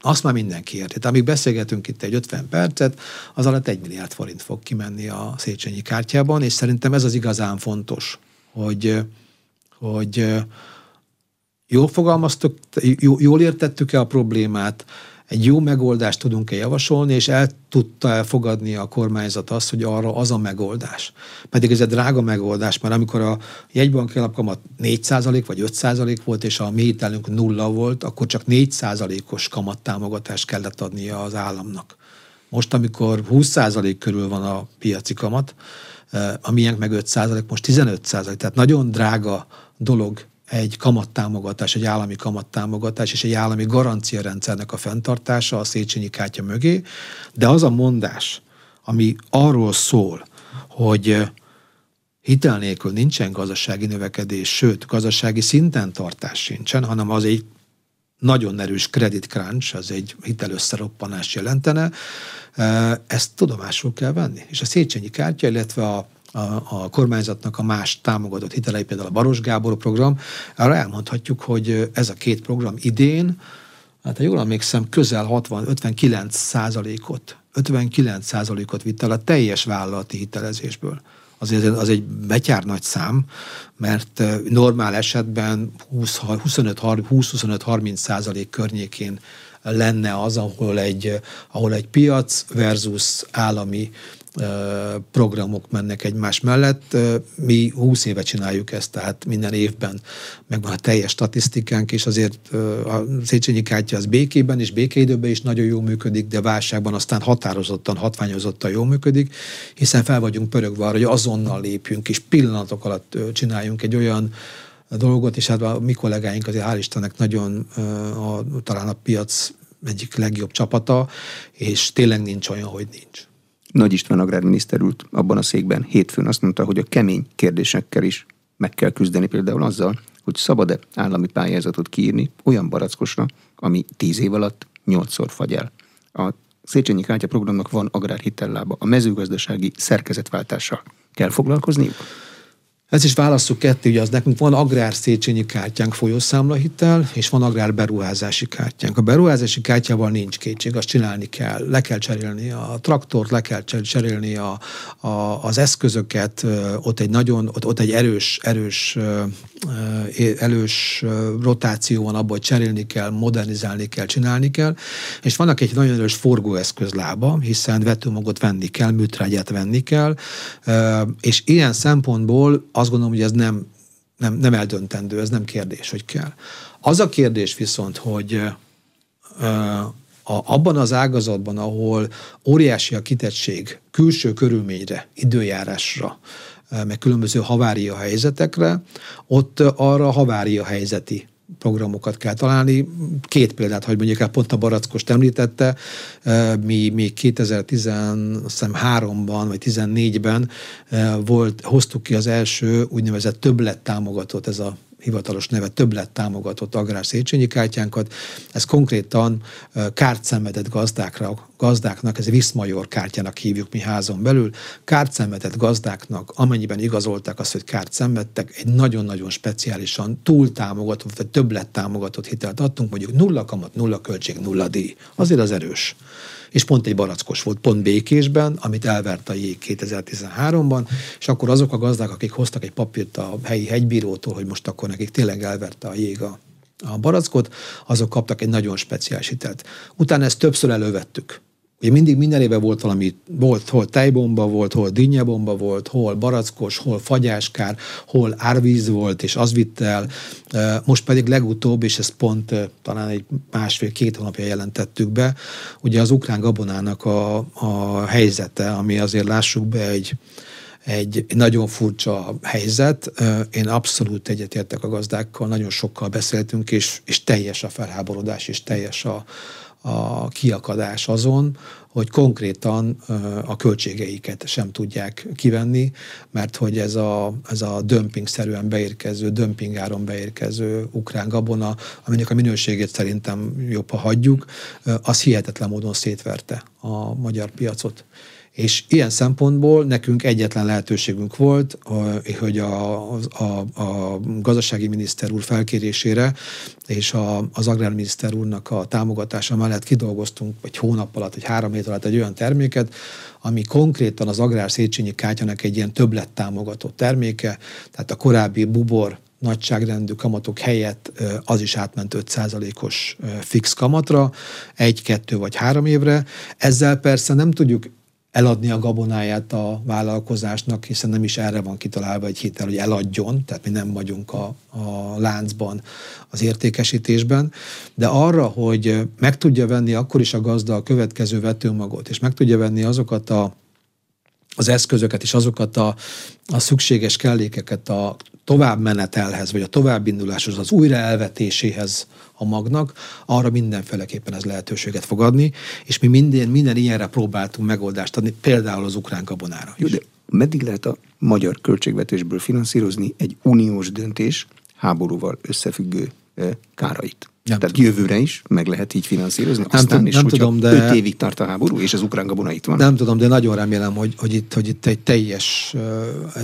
Speaker 2: Azt már mindenki érti. Tehát amíg beszélgetünk itt egy 50 percet, az alatt egy milliárd forint fog kimenni a Széchenyi kártyában, és szerintem ez az igazán fontos, hogy, hogy jól fogalmaztuk, jól értettük-e a problémát, egy jó megoldást tudunk-e javasolni, és el tudta elfogadni a kormányzat azt, hogy arra az a megoldás. Pedig ez egy drága megoldás, mert amikor a jegybanki alapkamat 4% vagy 5% volt, és a mi hitelünk nulla volt, akkor csak 4%-os kamattámogatást kellett adnia az államnak. Most, amikor 20% körül van a piaci kamat, eh, a miénk meg 5%, most 15%, tehát nagyon drága dolog egy kamattámogatás, egy állami kamattámogatás és egy állami garanciarendszernek a fenntartása a Széchenyi kártya mögé, de az a mondás, ami arról szól, hogy hitel nélkül nincsen gazdasági növekedés, sőt, gazdasági szinten tartás sincsen, hanem az egy nagyon erős credit crunch, az egy hitelösszeroppanás jelentene, ezt tudomásul kell venni. És a Széchenyi kártya, illetve a a, a kormányzatnak a más támogatott hitelei, például a Baros Gábor program, arra elmondhatjuk, hogy ez a két program idén, hát ha jól emlékszem, közel 60-59 százalékot, 59 százalékot vitt el a teljes vállalati hitelezésből. Azért az egy betyár nagy szám, mert normál esetben 20-25-30 százalék környékén lenne az, ahol egy, ahol egy piac versus állami programok mennek egymás mellett. Mi 20 éve csináljuk ezt, tehát minden évben megvan a teljes statisztikánk, és azért a Széchenyi kártya az békében és békeidőben is nagyon jól működik, de válságban aztán határozottan, hatványozottan jól működik, hiszen fel vagyunk pörögve arra, hogy azonnal lépjünk, és pillanatok alatt csináljunk egy olyan dolgot, és hát a mi kollégáink azért hál' Istennek nagyon a, talán a piac egyik legjobb csapata, és tényleg nincs olyan, hogy nincs.
Speaker 1: Nagy István agrárminiszter ült abban a székben hétfőn, azt mondta, hogy a kemény kérdésekkel is meg kell küzdeni például azzal, hogy szabad-e állami pályázatot kiírni olyan barackosra, ami tíz év alatt nyolcszor fagy el. A Széchenyi Kártya programnak van agrárhitellába. A mezőgazdasági szerkezetváltással kell foglalkozniuk?
Speaker 2: Ez is válasszuk ketté, hogy az nekünk van agrár Széchenyi kártyánk folyószámlahitel, és van agrár beruházási kártyánk. A beruházási kártyával nincs kétség, azt csinálni kell. Le kell cserélni a traktort, le kell cserélni a, a, az eszközöket, ott egy nagyon, ott, ott egy erős, erős, erős rotáció van abban, hogy cserélni kell, modernizálni kell, csinálni kell, és vannak egy nagyon erős forgóeszközlába, hiszen vetőmagot venni kell, műtrágyát venni kell, és ilyen szempontból azt gondolom, hogy ez nem, nem, nem eldöntendő, ez nem kérdés, hogy kell. Az a kérdés viszont, hogy a, abban az ágazatban, ahol óriási a kitettség külső körülményre, időjárásra, meg különböző havária helyzetekre, ott arra havária helyzeti programokat kell találni. Két példát, hogy mondjuk el, pont a Barackost említette, mi még 2013-ban vagy 2014-ben volt, hoztuk ki az első úgynevezett többlet támogatót, ez a hivatalos neve többlet támogatott agrár Széchenyi kártyánkat. Ez konkrétan kárt szenvedett gazdákra, gazdáknak, ez Viszmajor kártyának hívjuk mi házon belül, kárt szenvedett gazdáknak, amennyiben igazolták azt, hogy kárt szenvedtek, egy nagyon-nagyon speciálisan túl támogatott, vagy többlet támogatott hitelt adtunk, mondjuk nulla kamat, nulla költség, nulla díj. Azért az erős és pont egy barackos volt, pont Békésben, amit elvert a jég 2013-ban, és akkor azok a gazdák, akik hoztak egy papírt a helyi hegybírótól, hogy most akkor nekik tényleg elverte a jég a, a barackot, azok kaptak egy nagyon speciális hitelt. Utána ezt többször elővettük. Ugye mindig minden éve volt valami, volt hol tejbomba volt, hol dinnyebomba volt, hol barackos, hol fagyáskár, hol árvíz volt, és az vitt el. Most pedig legutóbb, és ezt pont talán egy másfél-két hónapja jelentettük be, ugye az ukrán gabonának a, a helyzete, ami azért lássuk be egy, egy nagyon furcsa helyzet. Én abszolút egyetértek a gazdákkal, nagyon sokkal beszéltünk, és, és teljes a felháborodás, és teljes a, a kiakadás azon, hogy konkrétan a költségeiket sem tudják kivenni, mert hogy ez a, ez a dömpingszerűen beérkező, dömpingáron beérkező ukrán gabona, aminek a minőségét szerintem jobb, ha hagyjuk, az hihetetlen módon szétverte a magyar piacot. És ilyen szempontból nekünk egyetlen lehetőségünk volt, hogy a, a, a gazdasági miniszter úr felkérésére és a, az agrárminiszter úrnak a támogatása mellett kidolgoztunk egy hónap alatt, egy három hét alatt egy olyan terméket, ami konkrétan az agrár Széchenyi kártyának egy ilyen többlet támogató terméke, tehát a korábbi bubor nagyságrendű kamatok helyett az is átment 5%-os fix kamatra, egy, kettő vagy három évre. Ezzel persze nem tudjuk eladni a gabonáját a vállalkozásnak, hiszen nem is erre van kitalálva egy hitel, hogy eladjon, tehát mi nem vagyunk a, a láncban, az értékesítésben, de arra, hogy meg tudja venni akkor is a gazda a következő vetőmagot, és meg tudja venni azokat a az eszközöket és azokat a, a szükséges kellékeket a továbbmenetelhez, vagy a továbbinduláshoz, az újra elvetéséhez a magnak, arra mindenféleképpen ez lehetőséget fog adni, és mi minden, minden ilyenre próbáltunk megoldást adni, például az ukrán gabonára
Speaker 1: Jó, de meddig lehet a magyar költségvetésből finanszírozni egy uniós döntés háborúval összefüggő eh, kárait? Nem Tehát tudom. jövőre is meg lehet így finanszírozni.
Speaker 2: Nem, Aztán is, nem tudom, de...
Speaker 1: öt évig tart a háború, és az ukrán gabona itt van.
Speaker 2: Nem tudom, de nagyon remélem, hogy, hogy, itt, hogy itt egy teljes,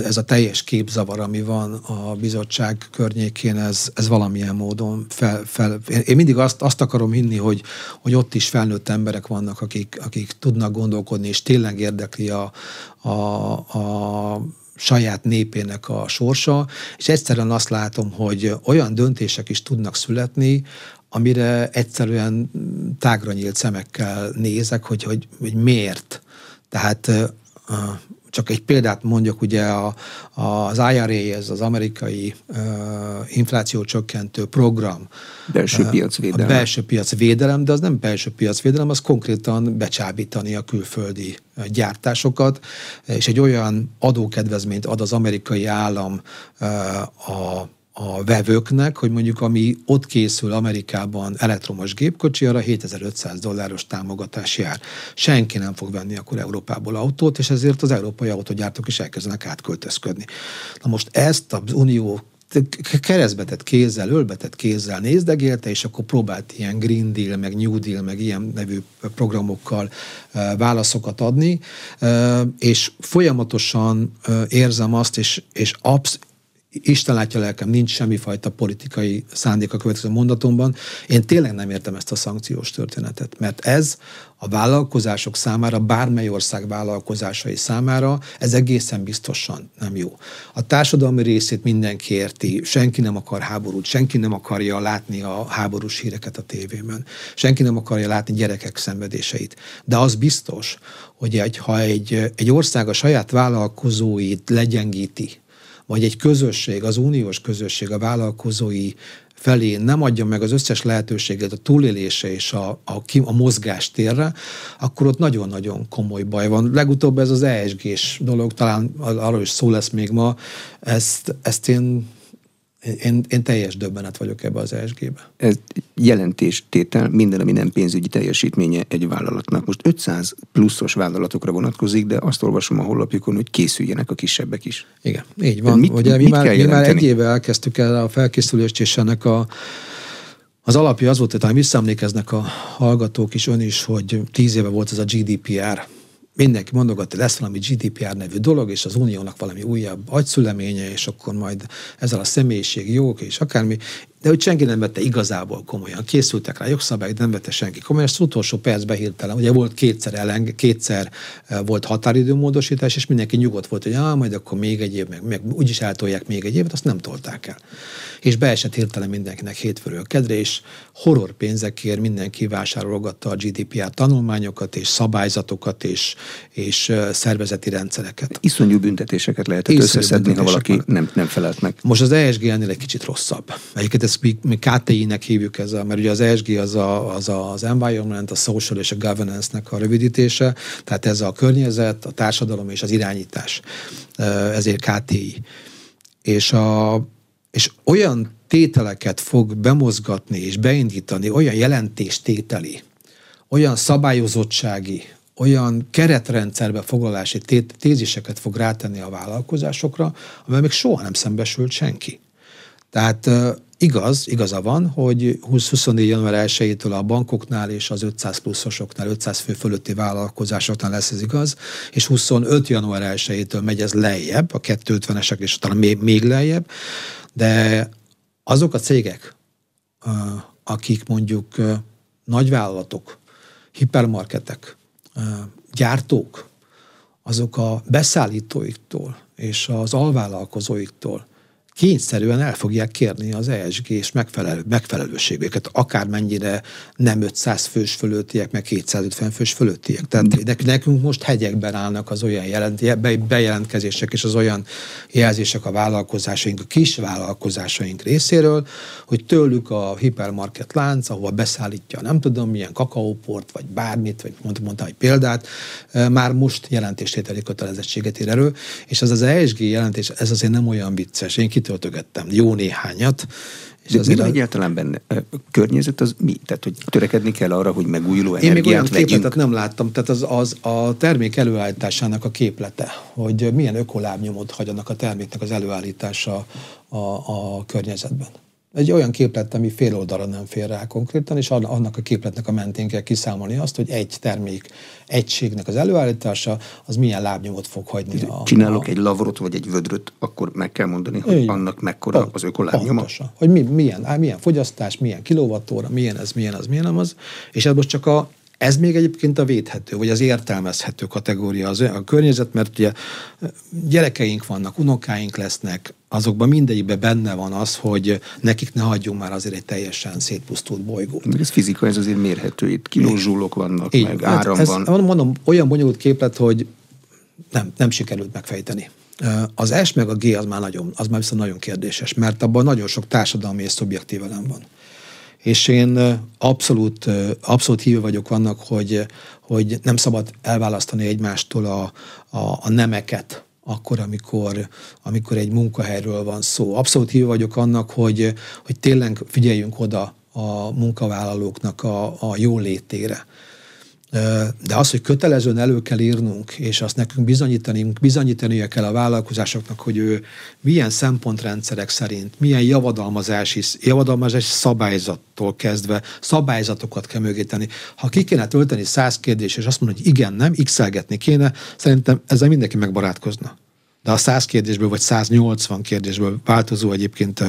Speaker 2: ez a teljes képzavar, ami van a bizottság környékén, ez, ez valamilyen módon fel, fel én mindig azt, azt akarom hinni, hogy, hogy ott is felnőtt emberek vannak, akik, akik tudnak gondolkodni, és tényleg érdekli a, a, a saját népének a sorsa, és egyszerűen azt látom, hogy olyan döntések is tudnak születni, amire egyszerűen tágra nyílt szemekkel nézek, hogy, hogy, hogy miért. Tehát csak egy példát mondjak, ugye a, az IRA, ez az amerikai uh, infláció csökkentő program.
Speaker 1: Belső piacvédelem.
Speaker 2: A belső piacvédelem, de az nem belső piacvédelem, az konkrétan becsábítani a külföldi gyártásokat, és egy olyan adókedvezményt ad az amerikai állam uh, a a vevőknek, hogy mondjuk ami ott készül Amerikában elektromos gépkocsi, arra 7500 dolláros támogatás jár. Senki nem fog venni akkor Európából autót, és ezért az európai autógyártók is elkezdenek átköltözködni. Na most ezt az Unió keresztbetett kézzel, ölbetett kézzel nézdegélte, és akkor próbált ilyen Green Deal, meg New Deal, meg ilyen nevű programokkal válaszokat adni, és folyamatosan érzem azt, és, és absz- Isten látja lelkem, nincs semmifajta politikai szándék a következő mondatomban. Én tényleg nem értem ezt a szankciós történetet, mert ez a vállalkozások számára, bármely ország vállalkozásai számára, ez egészen biztosan nem jó. A társadalmi részét mindenki érti, senki nem akar háborút, senki nem akarja látni a háborús híreket a tévében, senki nem akarja látni gyerekek szenvedéseit. De az biztos, hogy egy, ha egy, egy ország a saját vállalkozóit legyengíti, vagy egy közösség, az uniós közösség, a vállalkozói felé nem adja meg az összes lehetőséget a túlélése és a, a, a mozgás térre, akkor ott nagyon-nagyon komoly baj van. Legutóbb ez az ESG-s dolog, talán arról is szó lesz még ma, ezt, ezt én én, én teljes döbbenet vagyok ebbe az ESG-be.
Speaker 1: Ez jelentéstétel, minden, ami nem pénzügyi teljesítménye egy vállalatnak. Most 500 pluszos vállalatokra vonatkozik, de azt olvasom a honlapjukon, hogy készüljenek a kisebbek is.
Speaker 2: Igen, így van. Mit, Ugye, mi, mit már, mi már egy éve elkezdtük el a felkészülést, és ennek a az alapja az volt, hogy talán visszaemlékeznek a hallgatók is, ön is, hogy tíz éve volt ez a GDPR mindenki mondogat, hogy lesz valami GDPR nevű dolog, és az uniónak valami újabb agyszüleménye, és akkor majd ezzel a személyiség jók, és akármi de hogy senki nem vette igazából komolyan. Készültek rá jogszabályok, de nem vette senki komolyan. Ezt utolsó percben hirtelen, ugye volt kétszer, ellen, kétszer eh, volt határidőmódosítás, és mindenki nyugodt volt, hogy ah, majd akkor még egy év, meg, meg úgyis eltolják még egy évet, azt nem tolták el. És beesett hirtelen mindenkinek hétfőről kedre, és horror pénzekért mindenki vásárolgatta a GDPR tanulmányokat, és szabályzatokat, és, és szervezeti rendszereket.
Speaker 1: Iszonyú büntetéseket lehetett Iszonyú összeszedni, ha valaki nem, nem felelt meg.
Speaker 2: Most az ESG-nél egy kicsit rosszabb. Egyébként ezt mi, mi KTI-nek hívjuk ez a, mert ugye az ESG az, a, az a, az environment, a social és a governance-nek a rövidítése, tehát ez a környezet, a társadalom és az irányítás, ezért KTI. És, a, és olyan tételeket fog bemozgatni és beindítani, olyan jelentéstételi, olyan szabályozottsági, olyan keretrendszerbe foglalási téziseket fog rátenni a vállalkozásokra, amivel még soha nem szembesült senki. Tehát Igaz, igaza van, hogy 20-24 január 1-től a bankoknál és az 500 pluszosoknál, 500 fő fölötti vállalkozásoknál lesz ez igaz, és 25 január 1-től megy ez lejjebb, a 250-esek és talán még, még lejjebb, de azok a cégek, akik mondjuk nagyvállalatok, hipermarketek, gyártók, azok a beszállítóiktól és az alvállalkozóiktól kényszerűen el fogják kérni az ESG és megfelelő, megfelelőségüket, akármennyire nem 500 fős fölöttiek, meg 250 fős fölöttiek. Tehát nekünk most hegyekben állnak az olyan jelent, bejelentkezések és az olyan jelzések a vállalkozásaink, a kis vállalkozásaink részéről, hogy tőlük a hipermarket lánc, ahova beszállítja nem tudom milyen kakaóport, vagy bármit, vagy mondtam, mondta egy példát, már most jelentéstételi kötelezettséget ír elő, és az az ESG jelentés, ez azért nem olyan vicces. Én kit töltögettem jó néhányat.
Speaker 1: És De azért mi a... egyáltalán benne? A környezet az mi? Tehát, hogy törekedni kell arra, hogy megújuló energiát
Speaker 2: Én még olyan
Speaker 1: vegyünk?
Speaker 2: képletet nem láttam. Tehát az, az a termék előállításának a képlete, hogy milyen ökolábnyomot hagyjanak a terméknek az előállítása a, a környezetben egy olyan képlet, ami fél oldalra nem fér rá konkrétan, és annak a képletnek a mentén kell kiszámolni azt, hogy egy termék egységnek az előállítása, az milyen lábnyomot fog hagyni.
Speaker 1: A, Csinálok a... egy lavrot vagy egy vödröt, akkor meg kell mondani, hogy Így, annak mekkora pont, az ökolábnyoma.
Speaker 2: Pontosan. Hogy mi, milyen, milyen fogyasztás, milyen kilovattóra, milyen ez, milyen az, milyen az. És ez most csak a ez még egyébként a védhető, vagy az értelmezhető kategória az a környezet, mert ugye gyerekeink vannak, unokáink lesznek, azokban mindegyikben benne van az, hogy nekik ne hagyjunk már azért egy teljesen szétpusztult bolygót.
Speaker 1: Ez fizika, ez azért mérhető, itt kilózsúlok vannak, Így, meg áram
Speaker 2: ez,
Speaker 1: van.
Speaker 2: Mondom, olyan bonyolult képlet, hogy nem, nem sikerült megfejteni. Az S meg a G az már nagyon, az már viszont nagyon kérdéses, mert abban nagyon sok társadalmi és szubjektív elem van. És én abszolút, abszolút hívő vagyok annak, hogy, hogy nem szabad elválasztani egymástól a, a, a nemeket, akkor, amikor, amikor egy munkahelyről van szó. Abszolút hívő vagyok annak, hogy, hogy tényleg figyeljünk oda a munkavállalóknak a, a jólétére. De az, hogy kötelezően elő kell írnunk, és azt nekünk bizonyítani, bizonyítania kell a vállalkozásoknak, hogy ő milyen szempontrendszerek szerint, milyen javadalmazási, javadalmazási szabályzattól kezdve szabályzatokat kell mögé. Ha ki kéne tölteni száz kérdés, és azt mondja, hogy igen, nem, x kéne, szerintem ezzel mindenki megbarátkozna. De a száz kérdésből, vagy 180 kérdésből változó egyébként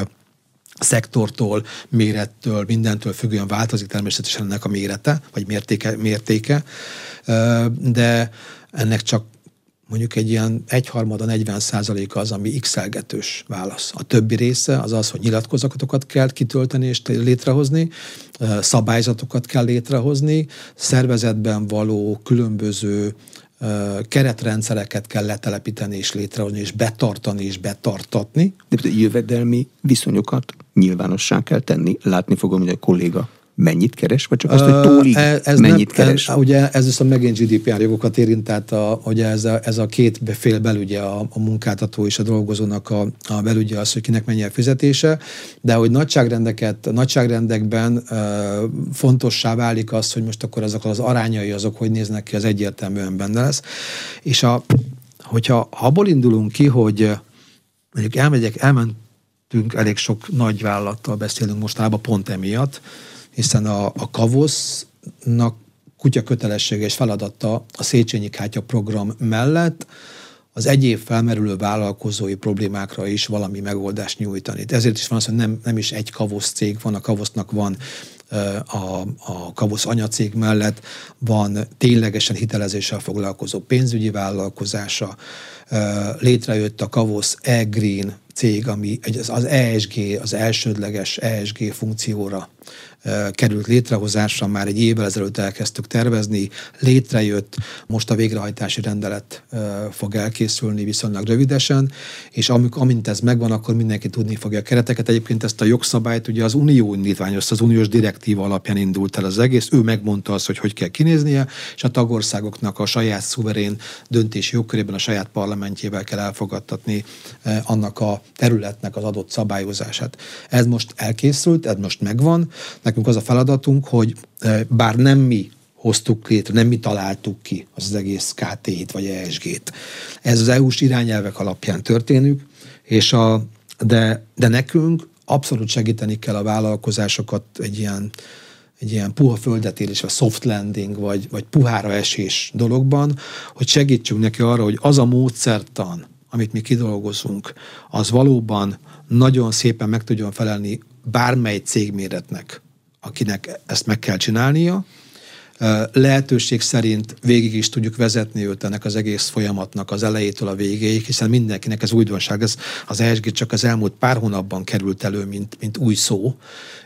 Speaker 2: szektortól, mérettől, mindentől függően változik természetesen ennek a mérete, vagy mértéke, mértéke de ennek csak mondjuk egy ilyen egyharmada, 40 százaléka az, ami x válasz. A többi része az az, hogy nyilatkozatokat kell kitölteni és létrehozni, szabályzatokat kell létrehozni, szervezetben való különböző keretrendszereket kell letelepíteni és létrehozni, és betartani és betartatni.
Speaker 1: De jövedelmi viszonyokat nyilvánossá kell tenni. Látni fogom, hogy a kolléga mennyit keres, vagy csak azt, hogy tólig e, ez mennyit nem, keres?
Speaker 2: Ez, ugye ez viszont megint GDPR jogokat érint, tehát a, ugye ez a, ez a két fél belügye, a, a munkáltató és a dolgozónak a, a belügye az, hogy kinek mennyi a fizetése, de hogy nagyságrendeket, nagyságrendekben e, fontossá válik az, hogy most akkor azok az arányai azok hogy néznek ki, az egyértelműen benne lesz. És a, hogyha abból indulunk ki, hogy mondjuk elmegyek, elmentünk elég sok nagy vállalattal beszélünk mostanában pont emiatt, hiszen a, a Kavosznak kutya kötelessége és feladata a Széchenyi Kátya program mellett az egyéb felmerülő vállalkozói problémákra is valami megoldást nyújtani. Ezért is van az, hogy nem, nem is egy kavosz cég van, a kavosznak van a, a Kavosz anyacég mellett van ténylegesen hitelezéssel foglalkozó pénzügyi vállalkozása, létrejött a Kavosz e-green cég, ami az ESG, az elsődleges ESG funkcióra került létrehozásra, már egy évvel ezelőtt elkezdtük tervezni, létrejött, most a végrehajtási rendelet fog elkészülni viszonylag rövidesen, és amint ez megvan, akkor mindenki tudni fogja a kereteket. Egyébként ezt a jogszabályt ugye az Unió indítványozta, az uniós direktíva alapján indult el az egész, ő megmondta azt, hogy hogy kell kinéznie, és a tagországoknak a saját szuverén döntési jogkörében a saját parlamentjével kell elfogadtatni annak a területnek az adott szabályozását. Ez most elkészült, ez most megvan, Nekünk az a feladatunk, hogy eh, bár nem mi hoztuk létre, nem mi találtuk ki az, az egész KT-t vagy ESG-t. Ez az EU-s irányelvek alapján történik, és a, de, de nekünk abszolút segíteni kell a vállalkozásokat egy ilyen, egy ilyen puha földetérés, vagy soft landing, vagy, vagy puhára esés dologban, hogy segítsünk neki arra, hogy az a módszertan, amit mi kidolgozunk, az valóban nagyon szépen meg tudjon felelni bármely cégméretnek akinek ezt meg kell csinálnia. Lehetőség szerint végig is tudjuk vezetni őt ennek az egész folyamatnak az elejétől a végéig, hiszen mindenkinek ez újdonság. Ez, az ESG csak az elmúlt pár hónapban került elő, mint, mint új szó,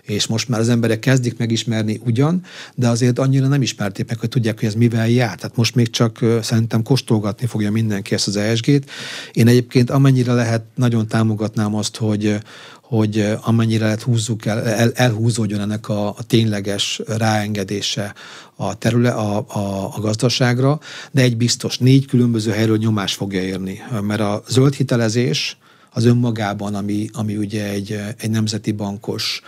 Speaker 2: és most már az emberek kezdik megismerni ugyan, de azért annyira nem ismerték meg, hogy tudják, hogy ez mivel jár. Tehát most még csak szerintem kóstolgatni fogja mindenki ezt az ESG-t. Én egyébként amennyire lehet, nagyon támogatnám azt, hogy, hogy amennyire lehet húzzuk el, el, elhúzódjon ennek a, a tényleges ráengedése a, terület, a, a, a gazdaságra, de egy biztos, négy különböző helyről nyomás fogja érni, mert a zöld hitelezés, az önmagában, ami, ami ugye egy, egy nemzeti bankos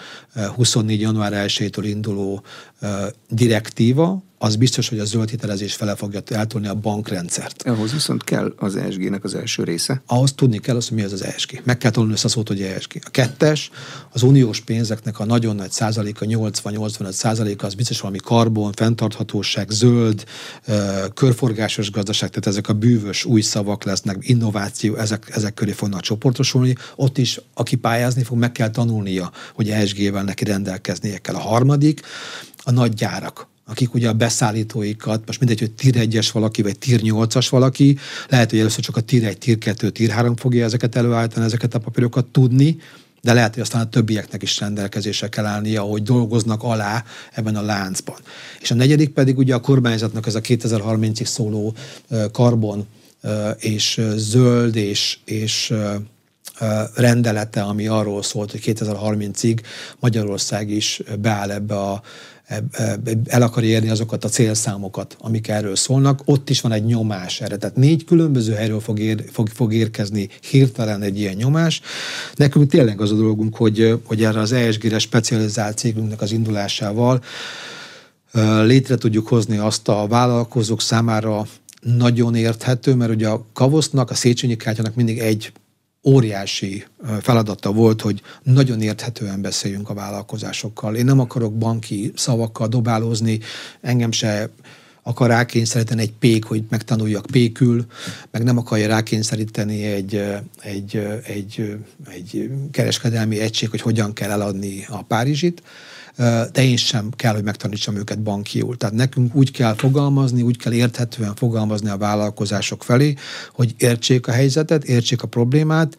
Speaker 2: 24. január 1-től induló direktíva, az biztos, hogy a zöld hitelezés fele fogja eltolni a bankrendszert.
Speaker 1: Ahhoz viszont kell az ESG-nek az első része.
Speaker 2: Ahhoz tudni kell az, hogy mi az az ESG. Meg kell tolni össze a szót, hogy ESG. A kettes, az uniós pénzeknek a nagyon nagy százaléka, 80-85 százaléka, az biztos valami karbon, fenntarthatóság, zöld, körforgásos gazdaság, tehát ezek a bűvös új szavak lesznek, innováció, ezek, ezek köré fognak csoportosulni. Ott is, aki pályázni fog, meg kell tanulnia, hogy ESG-vel neki rendelkeznie kell. A harmadik, a nagy gyárak akik ugye a beszállítóikat, most mindegy, hogy tier 1-es valaki, vagy tier 8-as valaki, lehet, hogy először csak a tier 1, tier 2, tier 3 fogja ezeket előállítani, ezeket a papírokat tudni, de lehet, hogy aztán a többieknek is rendelkezésre kell állnia, hogy dolgoznak alá ebben a láncban. És a negyedik pedig ugye a kormányzatnak ez a 2030-ig szóló karbon és zöld és, és rendelete, ami arról szólt, hogy 2030-ig Magyarország is beáll ebbe a el akar érni azokat a célszámokat, amik erről szólnak, ott is van egy nyomás erre. Tehát négy különböző helyről fog, ér, fog, fog érkezni hirtelen egy ilyen nyomás. Nekünk tényleg az a dolgunk, hogy, hogy erre az ESG-re specializált cégünknek az indulásával létre tudjuk hozni azt a vállalkozók számára nagyon érthető, mert ugye a Kavosznak, a Széchenyi kártyának mindig egy óriási feladata volt, hogy nagyon érthetően beszéljünk a vállalkozásokkal. Én nem akarok banki szavakkal dobálózni, engem se akar rákényszeríteni egy pék, hogy megtanuljak pékül, meg nem akarja rákényszeríteni egy, egy, egy, egy kereskedelmi egység, hogy hogyan kell eladni a Párizsit de én sem kell, hogy megtanítsam őket bankiul. Tehát nekünk úgy kell fogalmazni, úgy kell érthetően fogalmazni a vállalkozások felé, hogy értsék a helyzetet, értsék a problémát,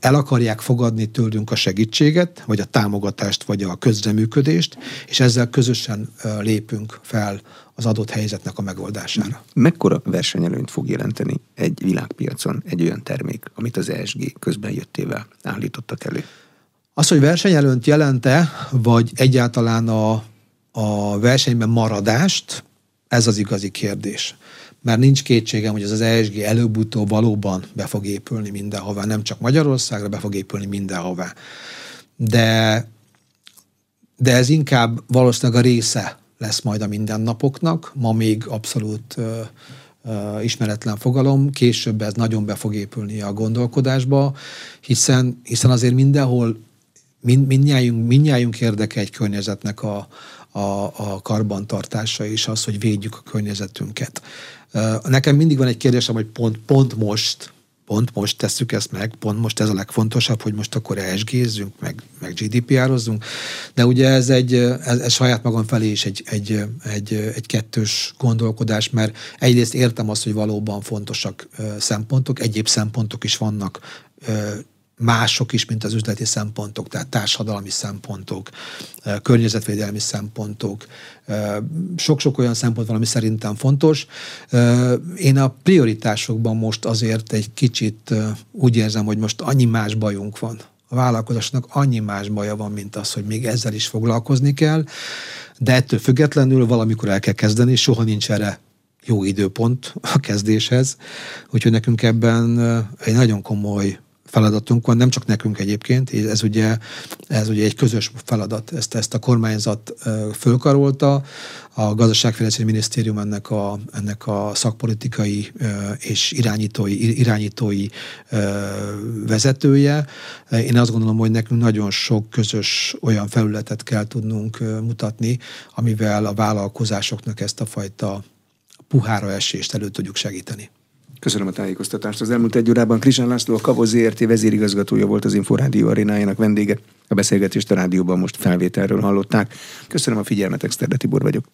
Speaker 2: el akarják fogadni tőlünk a segítséget, vagy a támogatást, vagy a közreműködést, és ezzel közösen lépünk fel az adott helyzetnek a megoldására.
Speaker 1: Mekkora versenyelőnyt fog jelenteni egy világpiacon egy olyan termék, amit az ESG közben jöttével állítottak elő?
Speaker 2: Az, hogy versenyelőnt jelente, vagy egyáltalán a, a versenyben maradást, ez az igazi kérdés. Mert nincs kétségem, hogy ez az ESG előbb-utóbb valóban be fog épülni mindenhová, nem csak Magyarországra, be fog épülni mindenhová. De, de ez inkább valószínűleg a része lesz majd a mindennapoknak, ma még abszolút ö, ö, ismeretlen fogalom, később ez nagyon be fog épülni a gondolkodásba, hiszen, hiszen azért mindenhol mind, mindnyájunk, mindnyájunk érdeke egy környezetnek a, a, a karbantartása és az, hogy védjük a környezetünket. Nekem mindig van egy kérdésem, hogy pont, pont most, pont most tesszük ezt meg, pont most ez a legfontosabb, hogy most akkor ESG-zzünk, meg, meg GDPR-ozzunk, de ugye ez egy, ez, ez saját magam felé is egy, egy, egy, egy kettős gondolkodás, mert egyrészt értem azt, hogy valóban fontosak szempontok, egyéb szempontok is vannak mások is, mint az üzleti szempontok, tehát társadalmi szempontok, környezetvédelmi szempontok, sok-sok olyan szempont van, ami szerintem fontos. Én a prioritásokban most azért egy kicsit úgy érzem, hogy most annyi más bajunk van. A vállalkozásnak annyi más baja van, mint az, hogy még ezzel is foglalkozni kell, de ettől függetlenül valamikor el kell kezdeni, soha nincs erre jó időpont a kezdéshez, úgyhogy nekünk ebben egy nagyon komoly feladatunk van, nem csak nekünk egyébként, ez ugye, ez ugye egy közös feladat, ezt, ezt a kormányzat fölkarolta, a gazdaságfejlesztési minisztérium ennek a, ennek a szakpolitikai és irányítói, irányítói vezetője. Én azt gondolom, hogy nekünk nagyon sok közös olyan felületet kell tudnunk mutatni, amivel a vállalkozásoknak ezt a fajta puhára esést elő tudjuk segíteni.
Speaker 1: Köszönöm a tájékoztatást. Az elmúlt egy órában Krisán László, a Kavoz ZRT vezérigazgatója volt az Inforádió arénájának vendége. A beszélgetést a rádióban most felvételről hallották. Köszönöm a figyelmet, Exterde Tibor vagyok.